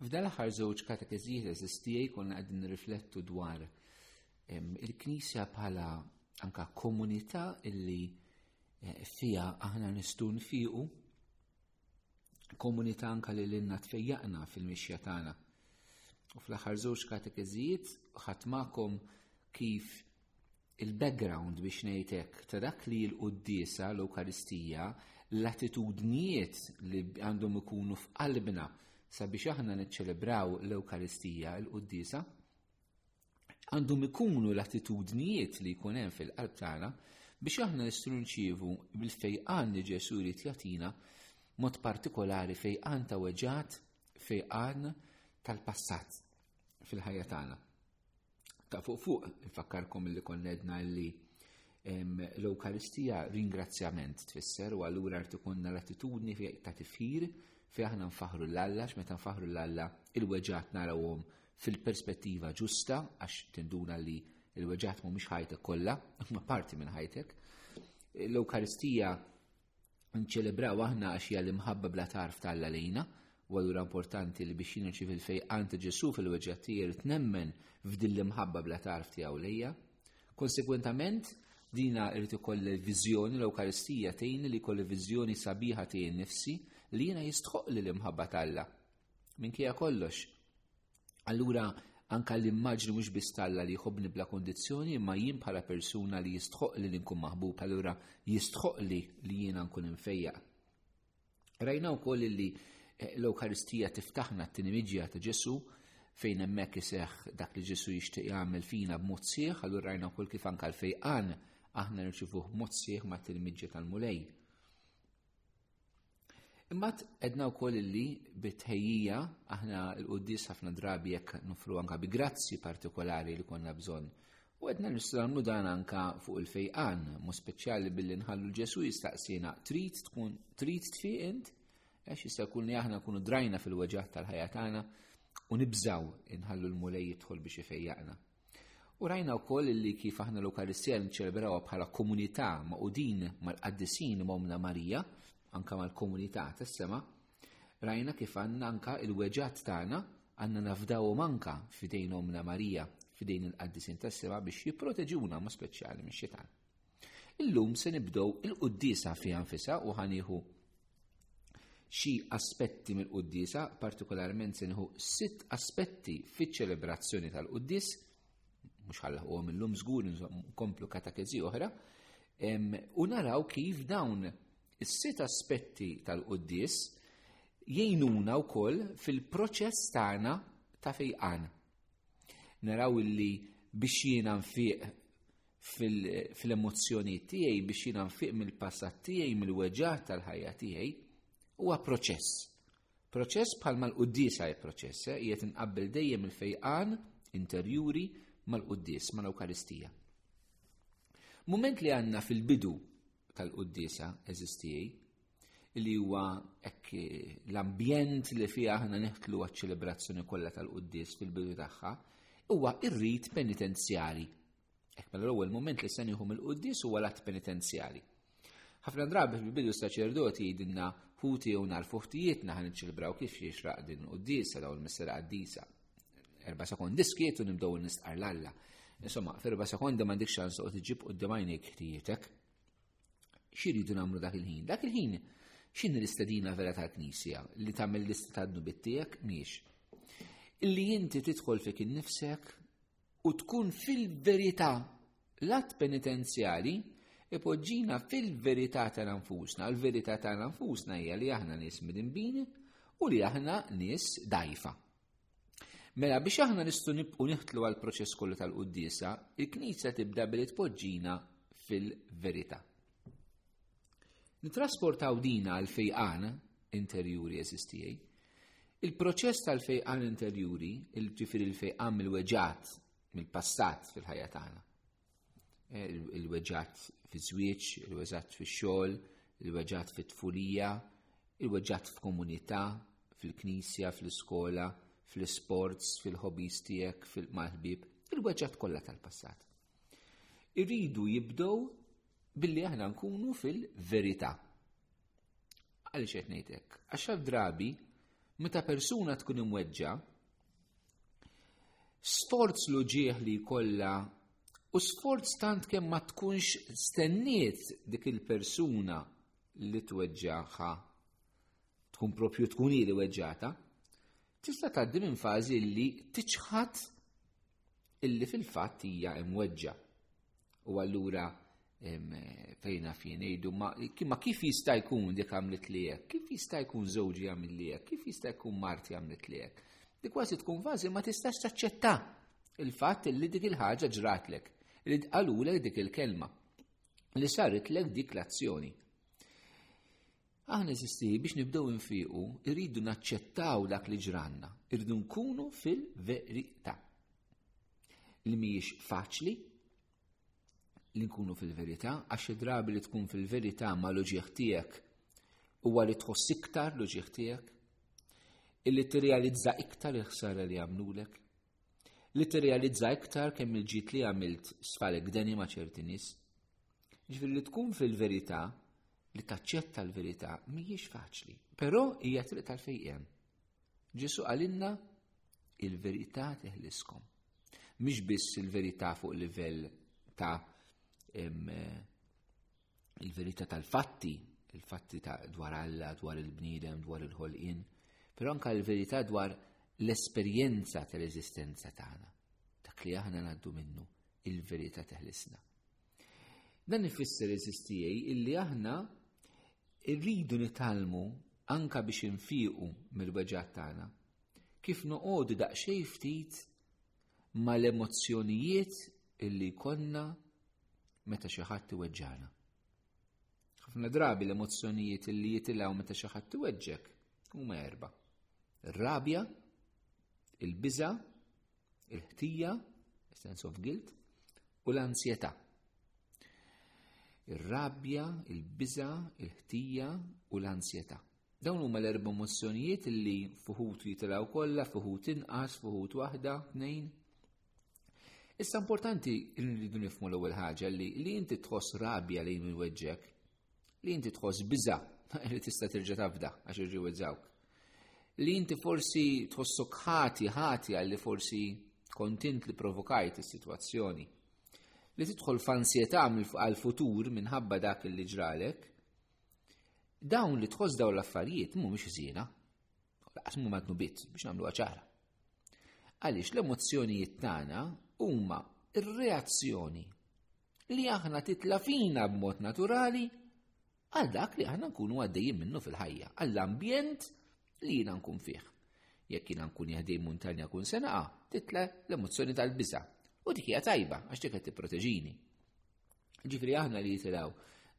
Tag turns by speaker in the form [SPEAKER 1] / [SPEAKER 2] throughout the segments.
[SPEAKER 1] F'dan l-aħħar żewġ katekeżijiet eżistijaj konna qegħdin nirriflettu dwar il-Knisja bħala anka komunità illi eh, fija aħna nistun fiqu komunità anka li l-inna tfejjaqna fil-mixja tagħna. U fl-aħħar żewġ katekeżijiet ħadd magħkom kif il-background biex ngħid hekk ta' dak li l-quddiesa l-Ewkaristija l-attitudnijiet li għandhom ikunu f'qalbna sabiex aħna niċċelebraw l-Ewkaristija l-quddiesa għandhom ikunu l-attitudnijiet li jkun hemm fil-qalb tagħna biex aħna nistrunċievu bil-fejqan li Ġesu jrid jagħtina mod partikolari fejqan ta' weġat fejqan tal-passat fil-ħajja tagħna. ta' fuq fuq, nfakkarkom li konnedna li l-Ewkaristija ringrazzjament tfisser u allura rtu konna l-attitudni ta' tifħir fi aħna nfaħru l-Alla, meta nfaħru l-Alla il-weġat narawhom fil-perspettiva ġusta għax tinduna li il-weġat mhumiex ħajtek kollha, ma parti minn ħajtek. L-Ewkaristija Nċelebraw aħna għax hija l-imħabba bla tarf ta' Alla lejna, u allura importanti li biex jinirċiv il-fejqan ta' Ġesu fil-weġġa tiegħi tnemmen f'din l-imħabba bla tarf tiegħu lejja. Konsegwentament, dina irrid ikollha viżjoni l-Ewkaristija tgħinni li jkolli viżjoni sabiħa tiegħi nnifsi li jiena jistħoq li l-imħabba t'Alla. Minkejja kollox, Allura anka l-immaġni mhux biss talla li jħobbni bla kondizzjoni imma jien bħala persuna li jistħoq li nkun maħbub allura jistħoq li li jiena nkun infejja. Rajna wkoll li eh, l-Ewkaristija tiftaħna t-tieni miġja ta' Ġesu fejn hemmhekk iseħħ dak li Ġesu jixtieq jagħmel fina b'mod sieħ, allura rajna wkoll kif anka l-fejqan aħna nirċivuh b'mod sieħ mat-tieni miġja tal-Mulej. Immat edna u koll li bitħejjija aħna l-qoddis ħafna drabi jekk nufru anka bi grazzi partikolari li konna bżon. U edna nistramlu dan anka fuq il-fejqan, mu speċjali billi nħallu ġesu jistaqsina trid tkun trid tfiq int, għax jista' jkun li aħna kunu drajna fil-weġaħ tal-ħajja tagħna u nibżaw inħallu l-mulej jidħol biex ifejjaqna. U rajna wkoll li kif aħna l-Ukaristija nċelebrawa bħala komunità maqudin mal-qaddisin momna Marija, anka mal-komunità tas-sema, rajna kif għandna anka il-weġat tagħna għandna nafdaw manka fidejn omna Marija, fidejn il-qaddisin tas-sema biex jipproteġuna ma speċjali mix-xitan. Illum se nibdow il-quddisa fi anfisa u ħanieħu xi aspetti mill-quddisa, partikolarment se nieħu sitt aspetti fiċ-ċelebrazzjoni tal-quddis, mhux ħallaħuhom illum żgur nkomplu katakezi oħra, u naraw kif dawn is-sitt aspetti tal-quddis jgħinuna wkoll fil-proċess tagħna ta' fejqan. Naraw illi biex jiena nfiq fil-emozzjonijiet tiegħi, biex jiena nfiq mill-passat tiegħi, mill-weġaħ tal-ħajja tiegħi, huwa proċess. Proċess bħal mal-quddis għaj proċess, eh? jiet nqabbel dejjem il-fejqan interjuri mal-quddis, mal-Ewkaristija. Moment li għanna fil-bidu tal-quddisa eżistijaj, li huwa hekk l-ambjent li fih aħna neħtlu għaċ-ċelebrazzjoni kollha tal-quddis fil-bidu tagħha, huwa ir-rit penitenzjali. Hekk mela l-ewwel mument li se nieħu mill-quddis huwa l-att penitenzjali. Ħafna drabi fil-bidu saċerdoti jidinna ħuti jew nar fuħtijietna ħan iċċelebraw kif jixraq din quddisa daw il-misser qaddisa. Erba' sekondi skiet u nibdew nistqar l-alla. Insomma, f'erba' sekondi m'għandikx ċans u tiġib quddiem għajnejk ħtijietek. X'iridu nagħmlu dak il-ħin? Dak il-ħin x'in l-istedina vera tal-Knisja li tagħmel lista tad-dubit tiegħek miex. Illi inti tidħol fik innifsek u tkun fil-verità l-att penitenzjali ipoġġina fil-verità ta' nfusna. L-verità ta' nfusna hija li aħna nies midinbini u li aħna nies dajfa. Mela biex aħna nistgħu nibqgħu niħtlu għal proċess kollu tal-quddiesa, il-Knisja tibda billi tpoġġina fil-verità. Nitrasportaw dina għal fejqan interjuri eżistijaj. Il-proċess tal-fejqan interjuri, il-ġifir il-fejqan mill-weġat, mill-passat fil-ħajja tagħna. eh, il-weġat fiż-żwieġ, il-weġat fix-xogħol, il-weġat fit-tfulija, il-weġat f'komunità, fil-knisja, fl-iskola, fl-isports, fil-hobbies tiegħek, fil-malħbib, il-weġat kollha tal-passat. Irridu jibdow billi aħna nkunu fil-verità. Għaliex qed ngħidlek, għax drabi meta persuna tkun imweġġa, Sforz l-uġieħ li jkollha u sforz tant kemm ma tkunx stenniet dik il-persuna li tweġġaħa tkun propju tkun ili weġġata, tista' tgħaddi minn fażi li tiċħad illi fil-fatt hija imweġġa. U allura fejna fien ngħidu ma kif jista' jkun dik għamlet li hekk, kif jista' jkun żewġi għamil li hekk, kif jista' jkun marti għamlet li hekk. Dik kważi tkun fażi ma tistax taċċetta il-fatt li dik il-ħaġa ġratlek, li tqalulek dik il-kelma, li saritlek dik l-azzjoni. Aħna eżisti biex nibdew infiqu, irridu naċċettaw dak li ġranna, irridu nkunu fil-verità. Li mhijiex faċli li nkunu fil-verità, għax drabi li tkun fil-verità ma loġieħ tiegħek huwa li tħoss iktar loġieħ tiegħek, illi tirrealizza iktar il-ħsara li għamlulek, li tirrealizza iktar kemm il-ġit li għamilt sfalek deni ma' ċerti nies, Ġifieri li tkun fil-verità, li taċċetta l-verità mhijiex faċli, però hija triq tal-fejqien. Ġesu għalinna il-verità teħliskom. Mhix biss il-verità fuq livell ta' eh, il-verità tal-fatti, il-fatti ta' dwar Alla, dwar il-bniedem, dwar il-ħolqien, però anka l-verità dwar l-esperjenza tal-eżistenza tagħna, dak li aħna ngħaddu minnu, il-verità teħlisna. Dan ifisser eżistijaj illi aħna rridu nitalmu anka biex infiqu mill-weġgħat tagħna. Kif noqogħdu daqsxejn ftit mal-emozzjonijiet illi konna meta xi ħadd iweġġana. Ħafna drabi l-emozzjonijiet illi jitilgħu meta xi ħadd iweġġek huma erba. Ir-rabja, il-biża, il-ħtija, sense of guilt, u l-ansjetà. Ir-rabja, il-biża, il-ħtija u l-ansjetà. Dawn huma l-erba' emozzjonijiet li fuħut jitilgħu kollha, fuħut inqas, fuħut waħda, tnejn. Issa importanti li nifmu l-ewwel ħaġa li li inti tħoss rabja lejn il-weġġek, li inti tħoss biża li tista' terġa' tabda għax irriwezzawk. Li inti forsi tħossok ħati ħati għalli forsi kontint li provokajt is-sitwazzjoni. Li tidħol f'ansjetà għal-futur minħabba dak li ġralek. Dawn li tħoss dawn l-affarijiet mhumiex żiena. Laqas mhuma dnubiet biex nagħmluha ċara. Għaliex l-emozzjonijiet tagħna huma r-reazzjoni li aħna titla fina b'mod naturali għal dak li aħna nkunu għaddejjin minnu fil-ħajja, għall-ambjent li jina nkun fih. Jekk jina nkun jaħdej muntanja kun senaqa, titla l-emozzjoni tal-biża. U dik hija tajba għax dik qed tipproteġini. Ġifri aħna li jitilgħu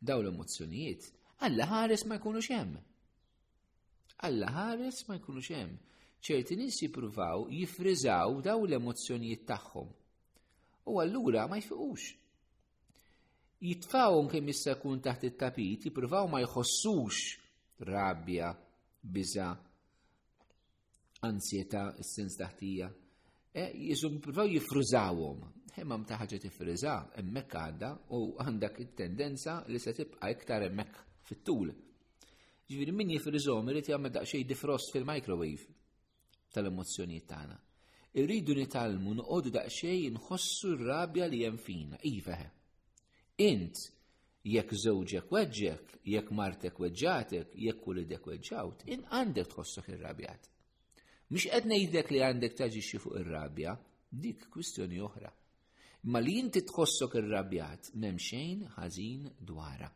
[SPEAKER 1] daw l-emozzjonijiet, għalla ħares ma jkunux hemm. Alla ħares ma jkunux hemm. ċerti nies jippruvaw jifriżaw daw l-emozzjonijiet tagħhom. U allura ma jfiqux. Jitfawhom kemm jista' jkun taħt it-tapit, jippruvaw ma jħossux rabja, biża, ansjeta, s-sens taħtija. E, Jisum provaw jifrużawhom. Imma mta ħaġa tifriża hemmhekk għadda u għandak it-tendenza li se tibqa' iktar hemmhekk fit-tul. Ġifieri min jifriżhom irid jagħmel daqsxejn difrost fil-microwave tal-emozzjonijiet tagħna. Irridu nitalmu noqogħdu daqsxejn nħossu r-rabja li hemm fina. Iva. Int Jekk żewġek weġġek, jekk martek weġġatek, jekk ulidek weġġawt, in għandek tħossok irrabjat. Mhux qed ngħidlek li għandek taġixxi fuq ir-rabja, dik kwistjoni oħra. Imma li inti tħossok irrabjat m'hemm xejn ħażin dwarha.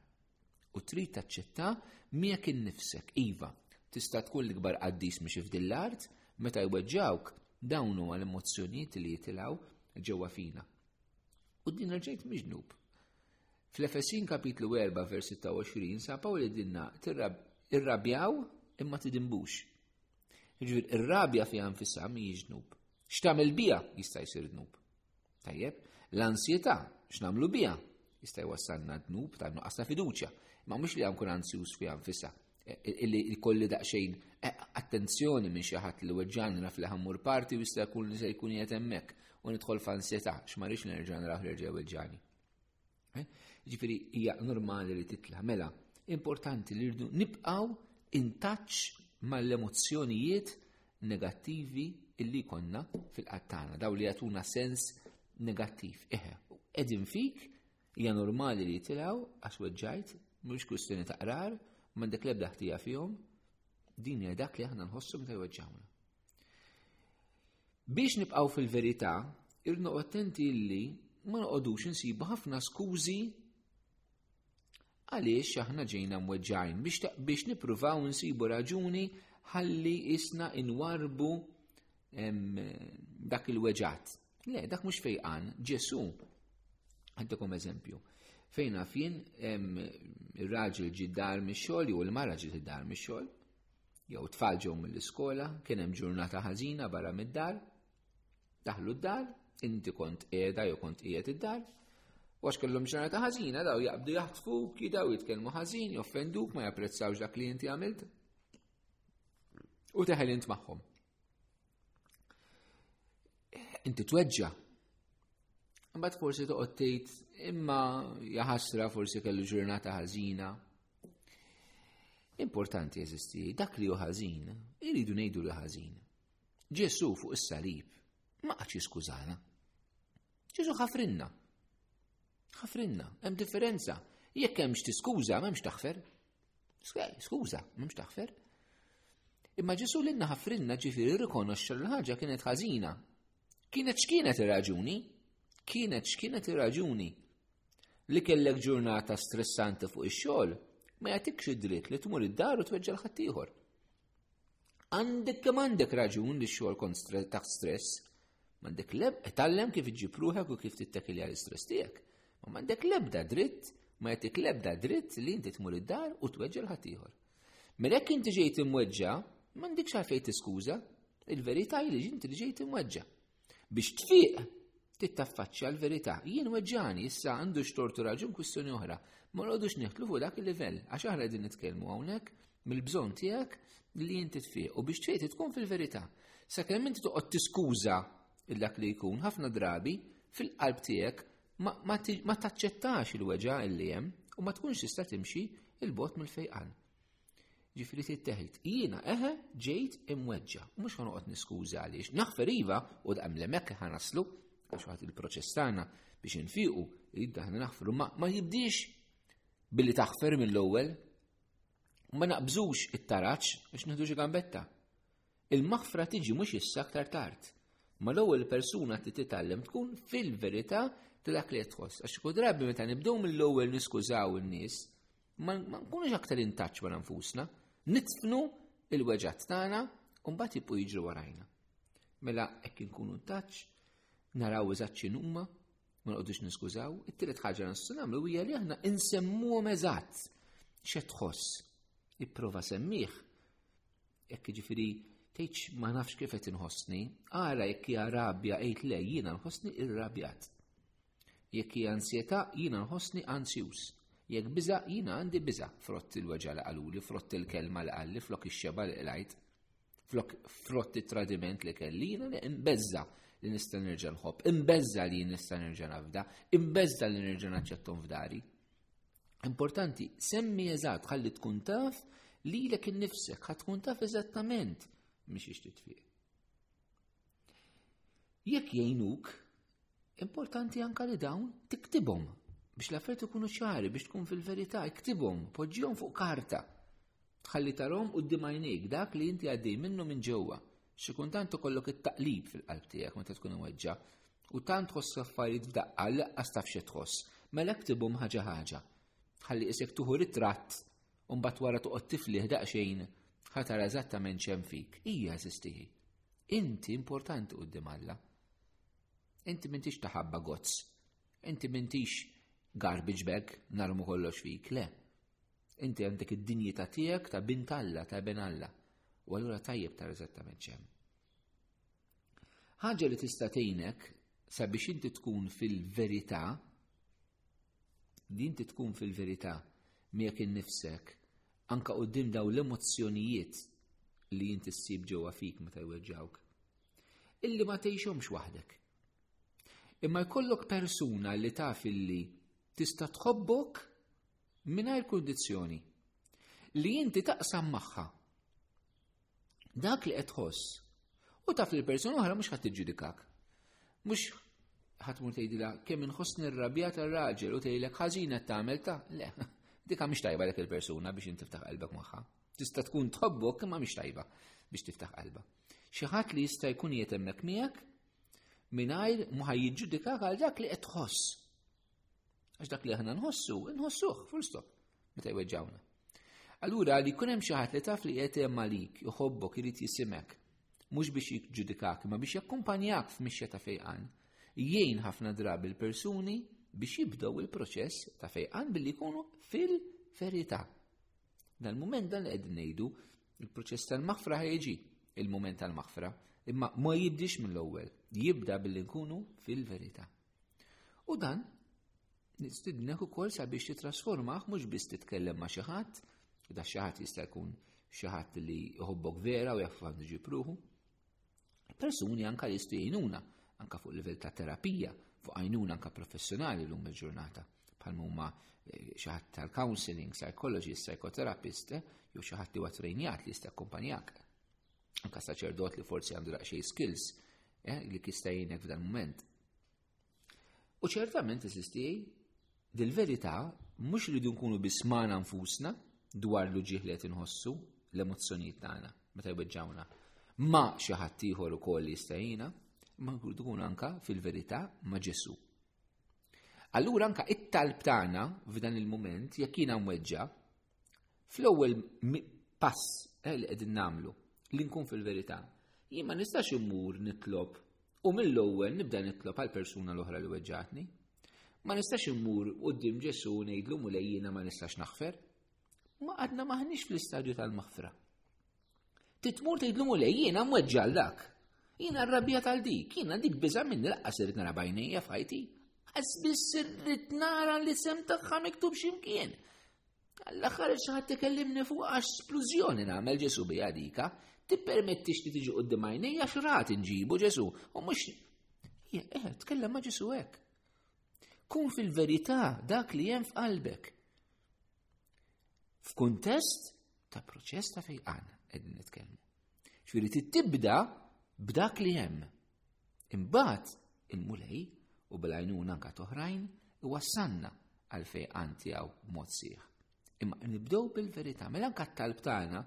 [SPEAKER 1] U trid taċċetta miegħek innifsek, iva, tista' tkun l-ikbar qaddis mhux f'din l-art, meta jweġġawk dawn huma l-emozzjonijiet li jitilgħu ġewwa fina. U din rġejt miġnub Fl-Efesin kapitlu 4 vers 26 sa Pawl idinna irrabjaw imma tidimbux. Ġvir, irrabja fi nfisha mhijiex dnub. X'tagħmel bija jista' jsir dnub. Tajjeb, l-ansjetà x'namlu bija jista' jwassalna dnub ta' nuqqas ta' fiduċja, ma mhux li għankun ansjuż fi nfisha e, e, e, li kolli daqsxejn attenzjoni minn xi ħadd li weġġani naf li ħammur parti u jista' jkun li se jkun qed hemmhekk u nidħol f'ansjetà x'ma rridx nerġa' naraw ħerġa' weġġani. Eh? Ġifiri, hija normali li titla. Mela, importanti li rridu nibqaw intaċ mal-emozzjonijiet negattivi illi konna fil-qattana, daw li jatuna sens negattiv. Eħe, edin fik, hija normali li jitilaw, għax weġġajt, mux kustjoni ta' qrar, mandek lebda ħtija fihom, din hija dak li aħna nħossu meta jweġġawna. Biex nibqgħu fil-verità, irnu attenti illi ma noqogħdux insibu ħafna skużi għaliex aħna ġejna mweġġajn biex nippruvaw insibu raġuni ħalli isna inwarbu dak il-weġat. Le, dak mhux fejqan, Ġesu. Għaddekom eżempju. Fejn għafin, ir-raġel ġid dar mix-xogħol jew il-mara ġid dar mix-xogħol, jew tfal ġew mill-iskola, kien hemm ġurnata ħażina barra mid-dar, daħlu d-dar, inti kont qiegħda jew kont qiegħed id-dar, għax kellhom ġurnata ħażina daw jaqbdu jaħtfu, kidaw jitkellmu ħażin, joffenduk ma japprezzawx dak li inti għamilt. U teħel int magħhom. Inti tweġġa. Imbagħad forsi toqgħod tgħid imma jaħasra forsi kellu ġurnata ħażina. Importanti jeżisti, dak li hu ħażin, iridu ngħidu li ħażin. Ġesu fuq is-salib ma qatx jiskużana. Ġesu ħafrinna. Ħafrinna, hemm differenza. Jekk hemmx tiskuża, m'hemmx taħfer. Skuża, mhux taħfer. Imma Ġesu li naħfrinna ġifieri rikonoxxa li ħaġa kienet ħażina. Kienet x'kienet ir-raġuni? Kienet x'kienet ir-raġuni? Li kellek ġurnata stressanti fuq ix-xogħol ma jagħtikx id-dritt li tmur id-dar u tweġġa' l-ħaddieħor. Għandek kemm għandek raġun li xogħol kont taħt stress. M'għandek leb tallem kif iġġib ruħek u kif tittakilja l-istress tiegħek. Ma m'għandek lebda dritt, ma jagħtik lebda dritt li inti tmur id-dar u tweġġa' l-ħaddieħor. Mela jekk inti ġejt imweġġa, m'għandekx għalfejn tiskuża. Il-verità hi li inti li ġejt imweġġa. Biex tfiq, tittaffaċċja l-verità. Jien weġġani issa għandu xtortu raġun kwistjoni oħra. Ma nqogħdux neħtlu fuq dak il-livell għax aħna qegħdin nitkellmu hawnhekk mill-bżonn tiegħek li inti tfiq u biex tfiq tkun fil-verità. Sakemm inti toqgħod tiskuża il dak li jkun ħafna drabi fil-qalb tiegħek ma taċċettax il-weġa li hemm u ma tkunx tista' timxi il-bot mill-fejqan. Ġifri trid teħid. Jiena eħe ġejt imweġġa, mhux ħa noqgħod niskuża għaliex. Naħfer iva u daqam l-emek ħa naslu għax waħd il-proċess tagħna biex infiqu jrid aħna naħfru ma, ma jibdix billi taħfer mill-ewwel ma naqbżux it-taraġ biex nieħdu xi gambetta. Il-maħfra tiġi mhux issa aktar tard. Ma l-ewwel persuna ti titgħallem tkun fil-verità ta' dak li tħoss. Għax kull drabi meta nibdew mill-ewwel niskużaw in-nies, Ma nkunux aktar intaċ ma nfusna, nitfnu il-weġat tagħna u mbagħad jibqu jiġru warajna. Mela hekk inkunu intaċ, naraw eżatt x'inhuma, ma nqogħdux niskużaw, it-tielet ħaġa nistgħu nagħmlu hija li aħna insemmuhom eżatt x'e tħoss. Ipprova semmih. Jekk jiġifieri tgħidx ma nafx kif qed inħossni, ara jekk hija rabja qgħid le jiena nħossni irrabjat. Jekk hi ansjetà, jiena nħossni ansjuż. Jekk biża', jiena għandi biża', frott il-weġgħa li qaluli, frott il-kelma li qalli, flok ix-xebgħa li qlajt, flok frott it-tradiment li kelli, jiena imbeżża' li nista' nerġa' nħobb, imbeżża' li nista' nerġa' nafda, imbeżża' li nerġa' naċċettom f'dari. Importanti, semmi eżatt ħalli tkun taf li l innifsek ħad tkun taf eżattament miex ixtit fiq. Jekk jgħinuk, Importanti anka li dawn tiktibhom biex l-affarijiet ikunu ċari biex tkun fil-verità iktibhom, poġġihom fuq karta. Tħalli tarhom quddiem għajnejk dak li inti għaddej minnu minn ġewwa. Xi kultant ikollok it-taqlib fil-qalb tiegħek meta tkun imweġġa' u tant tħoss affarijiet f'daqqa li laqqas taf xi tħoss, mela ktibhom ħaġa ħaġa. Ħalli isek tuħu ritratt u mbagħad wara toqgħod tiflih daqsxejn ħatar eżattament xemm fik. Hija eżistiħi. Inti importanti quddiem Alla, Inti m'intix taħabba gozz. Inti m'intix garbage bag narmu kollox fik, le. Inti għandek id-dinjità tiegħek ta' bint Alla, ta' ben Alla. U allura tajjeb ta' eżattament xem. Ħaġa li tista' tgħinek sabiex inti tkun fil-verità, li inti tkun fil-verità miegħek innifsek, anka qudiem daw l-emozzjonijiet li inti ssib ġewwa fik meta jweġġawk. illi ma tgħixhomx waħdek. Imma jkollok persuna li taf illi tista' tħobbok mingħajr kundizzjoni li inti taqsam magħha. Dak li qed tħoss u taf li l-persuna oħra mhux ħadd tiġġudikak. Mhux ħatmur tgħidilha kemm inħossni r-rabja tar-raġel u tgħidilek ħażina tagħmel ta' le. Dika mhix tajba dak il-persuna biex inti ftaħ qalbek magħha. Tista' tkun tħobbok imma mhix tajba biex tiftaħ qalba. Xi ħadd li jista' jkun qiegħed hemmhekk miegħek mingħajr ma jiġġudikak għal dak li qed tħoss. Għax dak li aħna nħossu, nħossuh, full stop, meta jweġġawna. Allura li jkun hemm xi ħadd li taf li qed hemm għalik, joħobbok, irid jisimek, mhux biex jiġġudikak, imma biex jakkumpanjak f'mixja ta' fejqan, jgħin ħafna drabi l-persuni biex jibdew il-proċess ta' fejqan billi jkunu fil-verità. Dal-mument dan li qegħdin ngħidu, il-proċess tal-maħfra ħejġi il-mument tal-maħfra, imma ma jibdix mill-ewwel, jibda billi nkunu fil-verità. U dan nistidnek ukoll sabiex titrasformah mhux biss titkellem ma' xi ħadd, da xi ħadd jista' jkun xi ħadd li jħobbok vera u jaf għandu ġipruħu, Persuni anka li jistgħu jgħinuna, anka fuq livell ta' terapija, fuq għajnuna anka professjonali l-lum il-ġurnata, bħal huma eh, xi ħadd tal-counseling, psychologist, psychotherapist, eh, jew xi ħadd li huwa trejnjat li jista' akkumpanjak. Anka saċerdot li forsi għandu daqsxejn skills eh, li kista' jgħinek f'dan mument. U ċertament eżisti dil-verità mhux li nkunu biss magħna nfusna dwar l-uġieħ li qed inħossu l-emozzjonijiet tagħna meta jweġġawna. Ma xi ħadd ieħor ukoll li jistajina, ma nkunu anka fil-verità ma' Ġesu. Allura anka it-talb tagħna f'dan il-mument jekk jiena mweġġa' Fl-ewwel pass eh, li qegħdin nagħmlu li nkun fil-verità, jien ma nistax immur nitlob u mill-ewwel nibda nitlob għal persuna l-oħra li weġġatni. Ma nistax immur qudiem Ġesu u ngħidlu mulej jiena ma nistax naħfer. Ma għadna maħniex fl-istadju tal-maħfra. Titmur tgħidlu mulej jiena mweġġal dak. Jiena rrabja tal dik, jiena dik biża' minni laqqas irid nara bajnejja f'ħajti. Għazbis irrid nara li sem tagħha miktub x'imkien. L-aħħar xaħat tikellimni fuq għax splużjoni nagħmel Ġesu bi għadika, tippermettix li tiġi qudiem għajnejja x'rat inġibu Ġesu u mhux eh, tkellem ma' Ġesu hekk. Kun fil-verità dak li hemm f'qalbek. F'kuntest ta' proċess ta' fejqan qegħdin nitkellmu. Ġifieri tibda b'dak li hemm. Imbagħad il-Mulej u bil-għajnuna anka toħrajn iwassanna għal fejqan tiegħu mod sieħ. Imma nibdew bil-verità, mela anka t-talb tagħna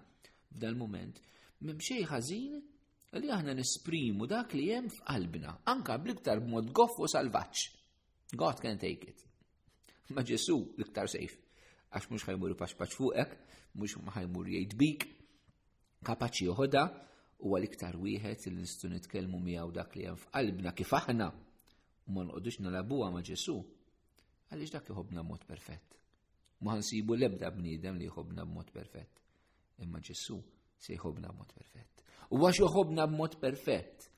[SPEAKER 1] f'dal mument m'hemm xejn ħażin li aħna nesprimu dak li hemm f'qalbna, anka bl-iktar b'mod goff u salvaġġ. God can take it. Ma ġesu l-iktar sejf, għax mux ħajmur paċpaċ fuqek, mux ħajmur jgħid bik, kapaċi joħoda u għal-iktar wieħed li nistu nitkellmu miegħu dak li hemm f'qalbna kif aħna u ma nqodux nalabuha ma' Ġesu. Għaliex dak jħobna mod perfett. Ma ħansibu l-ebda bniedem li jħobna b'mod perfett. Imma Ġesu se jħobna b'mod perfett. U għax joħobna b'mod perfett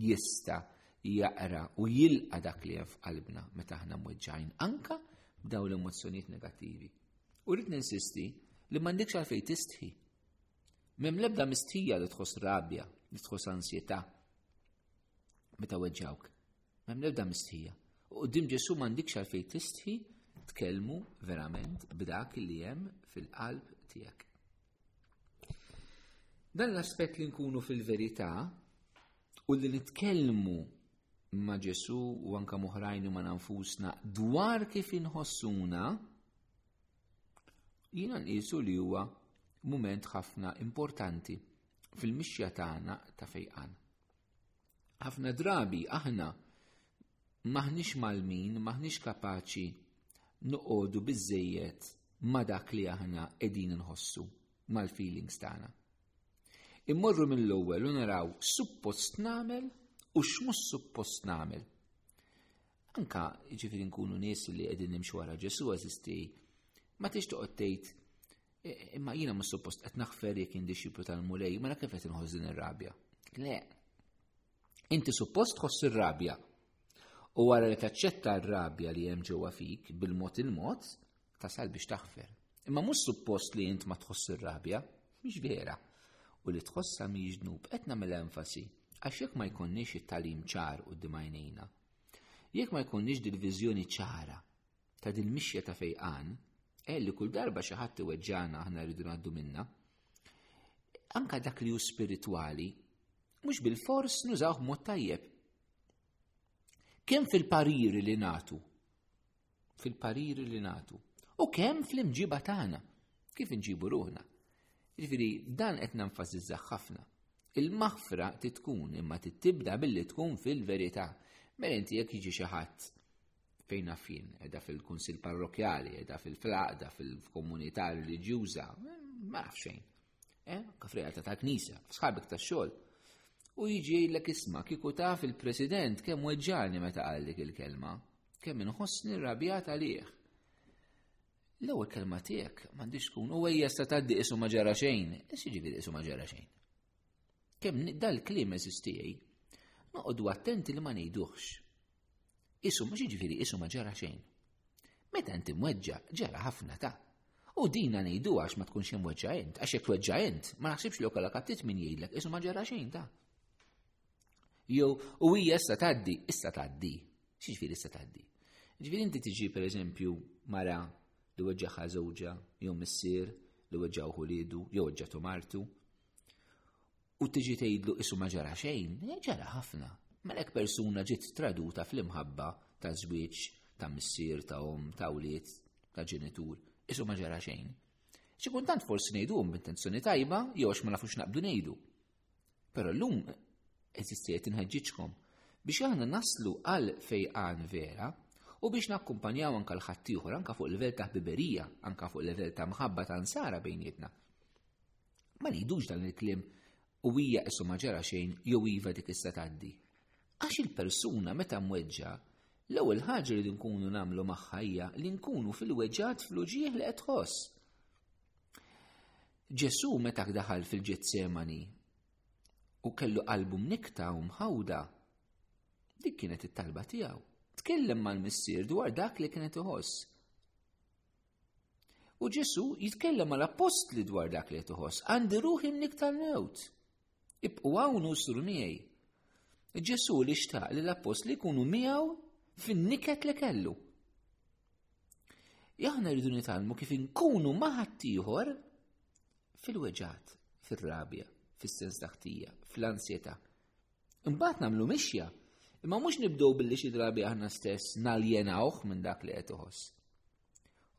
[SPEAKER 1] jista jaqra u jilqa dak li hemm f'qalbna meta aħna mweġġajn anka b'daw l-emozzjonijiet negattivi. U rrid ninsisti li m'għandekx għalfejn tistħi. Mem lebda mistħija li tħoss rabja, li tħoss ansjetà. meta weġġawk. Mem nebda mistħija. U qoddim Ġesu m'għandikx għalfej tistħi tkellmu verament b'dak li hemm fil-qalb tiegħek. Dan l-aspett li nkunu fil-verità u li nitkellmu ma' Ġesu u anka moħrajn ma' nanfusna dwar kif inħossuna jina nqisu li huwa mument ħafna importanti fil-mixja tagħna ta' fejqan. Ħafna drabi aħna maħniex malmin, maħniex kapaċi noqogħdu biżejjed ma dak li aħna qegħdin nħossu mal-feelings tagħna. Immorru mill-ewwel u naraw suppost nagħmel u x'mhux suppost nagħmel. Anka ġifieri nkunu nies li qegħdin nimxu wara Ġesu eżisti, ma tix toqgħod tgħid Imma jiena mhux suppost qed naħfer jekk kien dixxiplu tal-Mulej, mela kif qed inħoss din ir-rabja? Le. Inti suppost tħoss ir-rabja. U wara li taċċetta r-rabja li hemm ġewwa fik bil-mod il-mod tasal biex taħfer. Imma mhux suppost li int ma tħoss ir-rabja, mhix vera. U li tħossha mhix ġnub qed nagħmel enfasi għax jekk ma jkunniex it-talim ċar u d-dimajnejna. Jekk ma jkunniex dil-viżjoni ċara ta' din mixja ta' fejqan, eh, li kull darba xi ħadd iweġġana aħna rridu ngħaddu minna. Anka dak li hu spiritwali, mhux bil-fors nużawh mod tajjeb. Kemm fil-pariri li natu, fil-pariri li natu, u kemm fl-imġiba tagħna, kif inġibu ruħna. Ġifieri dan qed nenfasizzah ħafna. Il-maħfra titkun imma tibda billi tkun fil-verità. Mela inti jekk jiġi xi ħadd fejn naf jien, edha fil-kunsil parrokjali, edha fil-fraqda, fil-komunità religjuża, ma naf xejn. Eh, kafrijata ta' knisa, f'sħabek ta' xogħol. U jiġi l-ek isma kiku taf il-president kemm weġġani meta għallik il-kelma, kemm inħossni rabjat għalih. L-ewwel kelma tiegħek m'għandix tkun u ejja sta tgħaddi isu ma ġara xejn, is jiġifieri isu ma ġara xejn. Kemm dal-kliem eżistijaj, noqogħdu attenti li ma ngħiduhx Isu mhux jiġifieri isu ma ġara xejn. Meta inti mweġġa ġara ħafna ta' U dina ngħidu għax ma tkunx hemm weġġa int, għax jekk tweġġa int, ma naħsibx li okollok għattit min jgħidlek isu ma ġara xejn ta'. Jew u hija issa tgħaddi, issa tgħaddi. X'jiġifieri issa tgħaddi? Ġifieri inti tiġi pereżempju mara li weġġaħa żewġa jew missier li weġġaw ħulidu jew weġġatu martu. u tiġi tgħidlu isu ma ġara xejn, eh, ġara ħafna. Melek persuna ġiet traduta fl-imħabba ta' żwieġ, ta' missier, ta' om, ta' wlied, ta' ġenitur, isu ma ġara xejn. Xi kultant forsi ngħidhom b'intenzjoni tajba jew għax ma nafux naqbdu ngħidu. Però llum eżistiet inħeġġiġkom biex aħna naslu għal fejqan vera u biex nakkumpanjaw anka l-ħaddieħor anka fuq il-level ta' ħbiberija, anka fuq il-level ta' mħabba ta' nsara bejnietna. Ma ngħidux dan il-kliem u hija qisu ma ġara xejn jew iva dik issa tgħaddi. Għax il-persuna meta mweġġa' l-ewwel ħaġa li nkunu nagħmlu magħha hija li nkunu fil-weġġat fl-uġieħ li qed tħoss. Ġesù meta daħal fil-Ġetsemani u kellu qalbu mnikta u mħawda, dik kienet it-talba tiegħu. Tkellem mal-missier dwar dak li kienet iħoss. U Ġesu jitkellem mal appostli dwar dak li tuħoss, għandi ruħi mnik tal-mewt. Ibqu hawn u sru miegħi. Ġesu li xtaq li l-appostli jkunu miegħu fin-niket li kellu. Jaħna rridu nitalmu kif inkunu maħattijħor fil-weġat, fil-rabja, fil-sens taħtija, fil-ansjeta. Imbagħad nagħmlu mixja, imma mhux nibdew billi xi drabi aħna stess naljenawh minn dak li qed iħoss.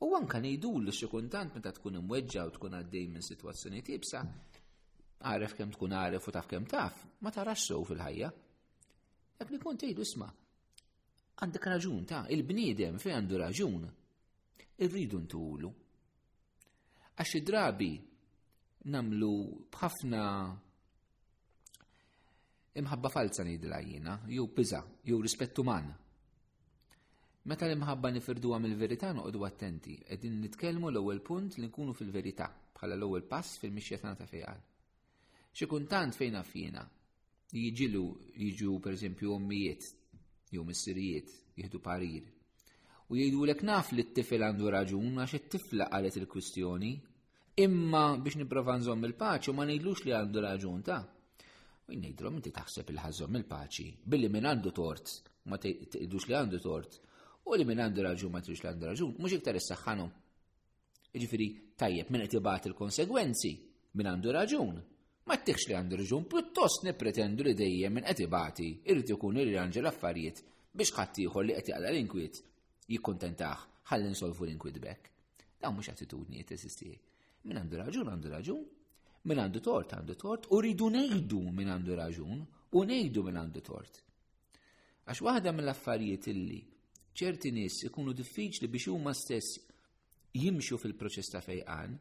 [SPEAKER 1] U anka ngħidulu xi kuntant meta tkun imweġġa' u tkun għaddej minn sitwazzjoni tibsa, għaref kemm tkun għaref u taf kemm taf, ma tarax sew fil-ħajja. Dak li kont tgħidu isma' għandek raġun ta' il-bniedem fejn għandu raġun. Irridu ntulu. Għax drabi namlu bħafna Imħabba falza ngħidilha jiena, jew biża, jew rispett uman. Meta l-imħabba nifirduha mill-verità noqogħdu attenti, qegħdin nitkellmu l-ewwel punt li nkunu fil-verità bħala l-ewwel pass fil-mixja tagħna ta' fejqan. Xi kuntant fejn affina, jiġilu jiġu pereżempju ommijiet jew missirijiet jieħdu parir. U jgħidulek naf li t-tifel għandu raġun għax it-tifla qalet il-kwistjoni Imma biex nipprova nżomm il-paċi u ma ngħidlux li għandu raġun ta' u jnejdrom inti taħseb il-ħażhom il-paċi billi min għandu tort ma tgħidux li għandu tort u li min għandu raġun ma tgħidux li għandu raġun mhux iktar issaħħanu. Jiġifieri tajjeb min qed ibgħat il-konsegwenzi min għandu raġun ma ttiħx li għandu raġun pjuttost nippretendu li dejjem min qed ibati irid ikun irranġa l-affarijiet biex ħaddieħor li qed jaqla l-inkwiet jikkuntentah ħalli nsolvu l-inkwiet bekk. Dawn mhux attitudni teżisti. Min għandu raġun għandu raġun, min għandu tort għandu tort, u rridu ngħidu min għandu raġun u ngħidu min għandu tort. Għax waħda mill-affarijiet illi ċerti nies ikunu diffiċli biex huma stess jimxu fil-proċess ta' fejqan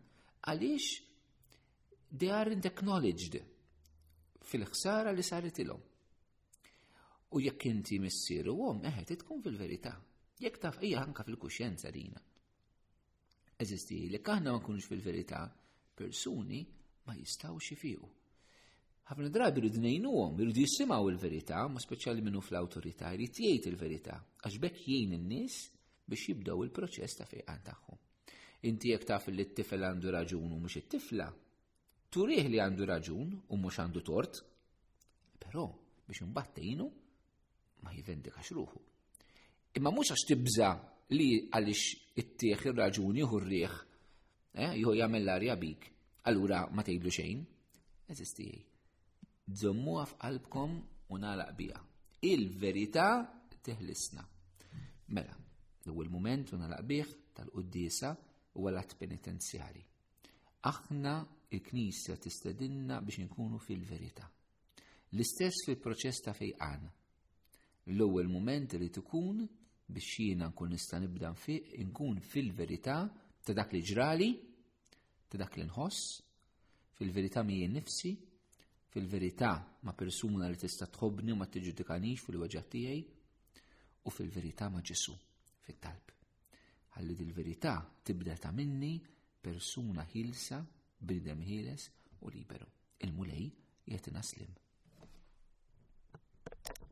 [SPEAKER 1] għaliex they aren't acknowledged fil-ħsara li saret ilhom. U jekk inti missier u għom, eħe, titkun fil-verità. Jekk taf hija anka fil-kuxjenza dina. Eżisti li kaħna ma nkunux fil-verità, persuni ma jistaw xifiqu. Ħafna drabi rridu ngħinuhom, irridu jisimgħu l-verità, ma speċjali minnu fl-awtorità, jrid jgħid il-verità, għax bekk jgħin in-nies biex jibdew il-proċess ta' fejqan tagħhom. Inti jekk taf li t-tifel għandu raġun u mhux it-tifla, Turih li għandu raġun u mhux għandu tort, però biex imbagħad tgħinu ma jivendikax ruħu. Imma mhux għax tibża li għaliex ittieħ ir-raġun jieħu r-riħ, eh, jieħu jagħmel l-arja bik, allura ma tgħidlu xejn. Eżisti jgħid. Żommuha f'qalbkom u nagħlaq biha. Il-verità teħlisna. Mela, l-ewwel mument u nagħlaq bih tal-qudiesa u għalat penitenzjali. Aħna il-Knisja tistedinna biex inkunu fil-verità. L-istess fil-proċess ta' fejqan. L-ewwel mument li tkun biex jiena nkun nista' nibda nfiq inkun fil-verità ta' dak li ġrali, ta' dak li nħoss, fil-verità mi nifsi, fil-verità ma' persuna li tista' tħobni u ma tiġġudikanix fil-weġġa tiegħi, u fil-verità ma' Ġesu fit-talb. Ħalli dil-verità tibda ta' minni persuna ħilsa, bnidem ħieles u liberu. Il-mulej jgħetina slim.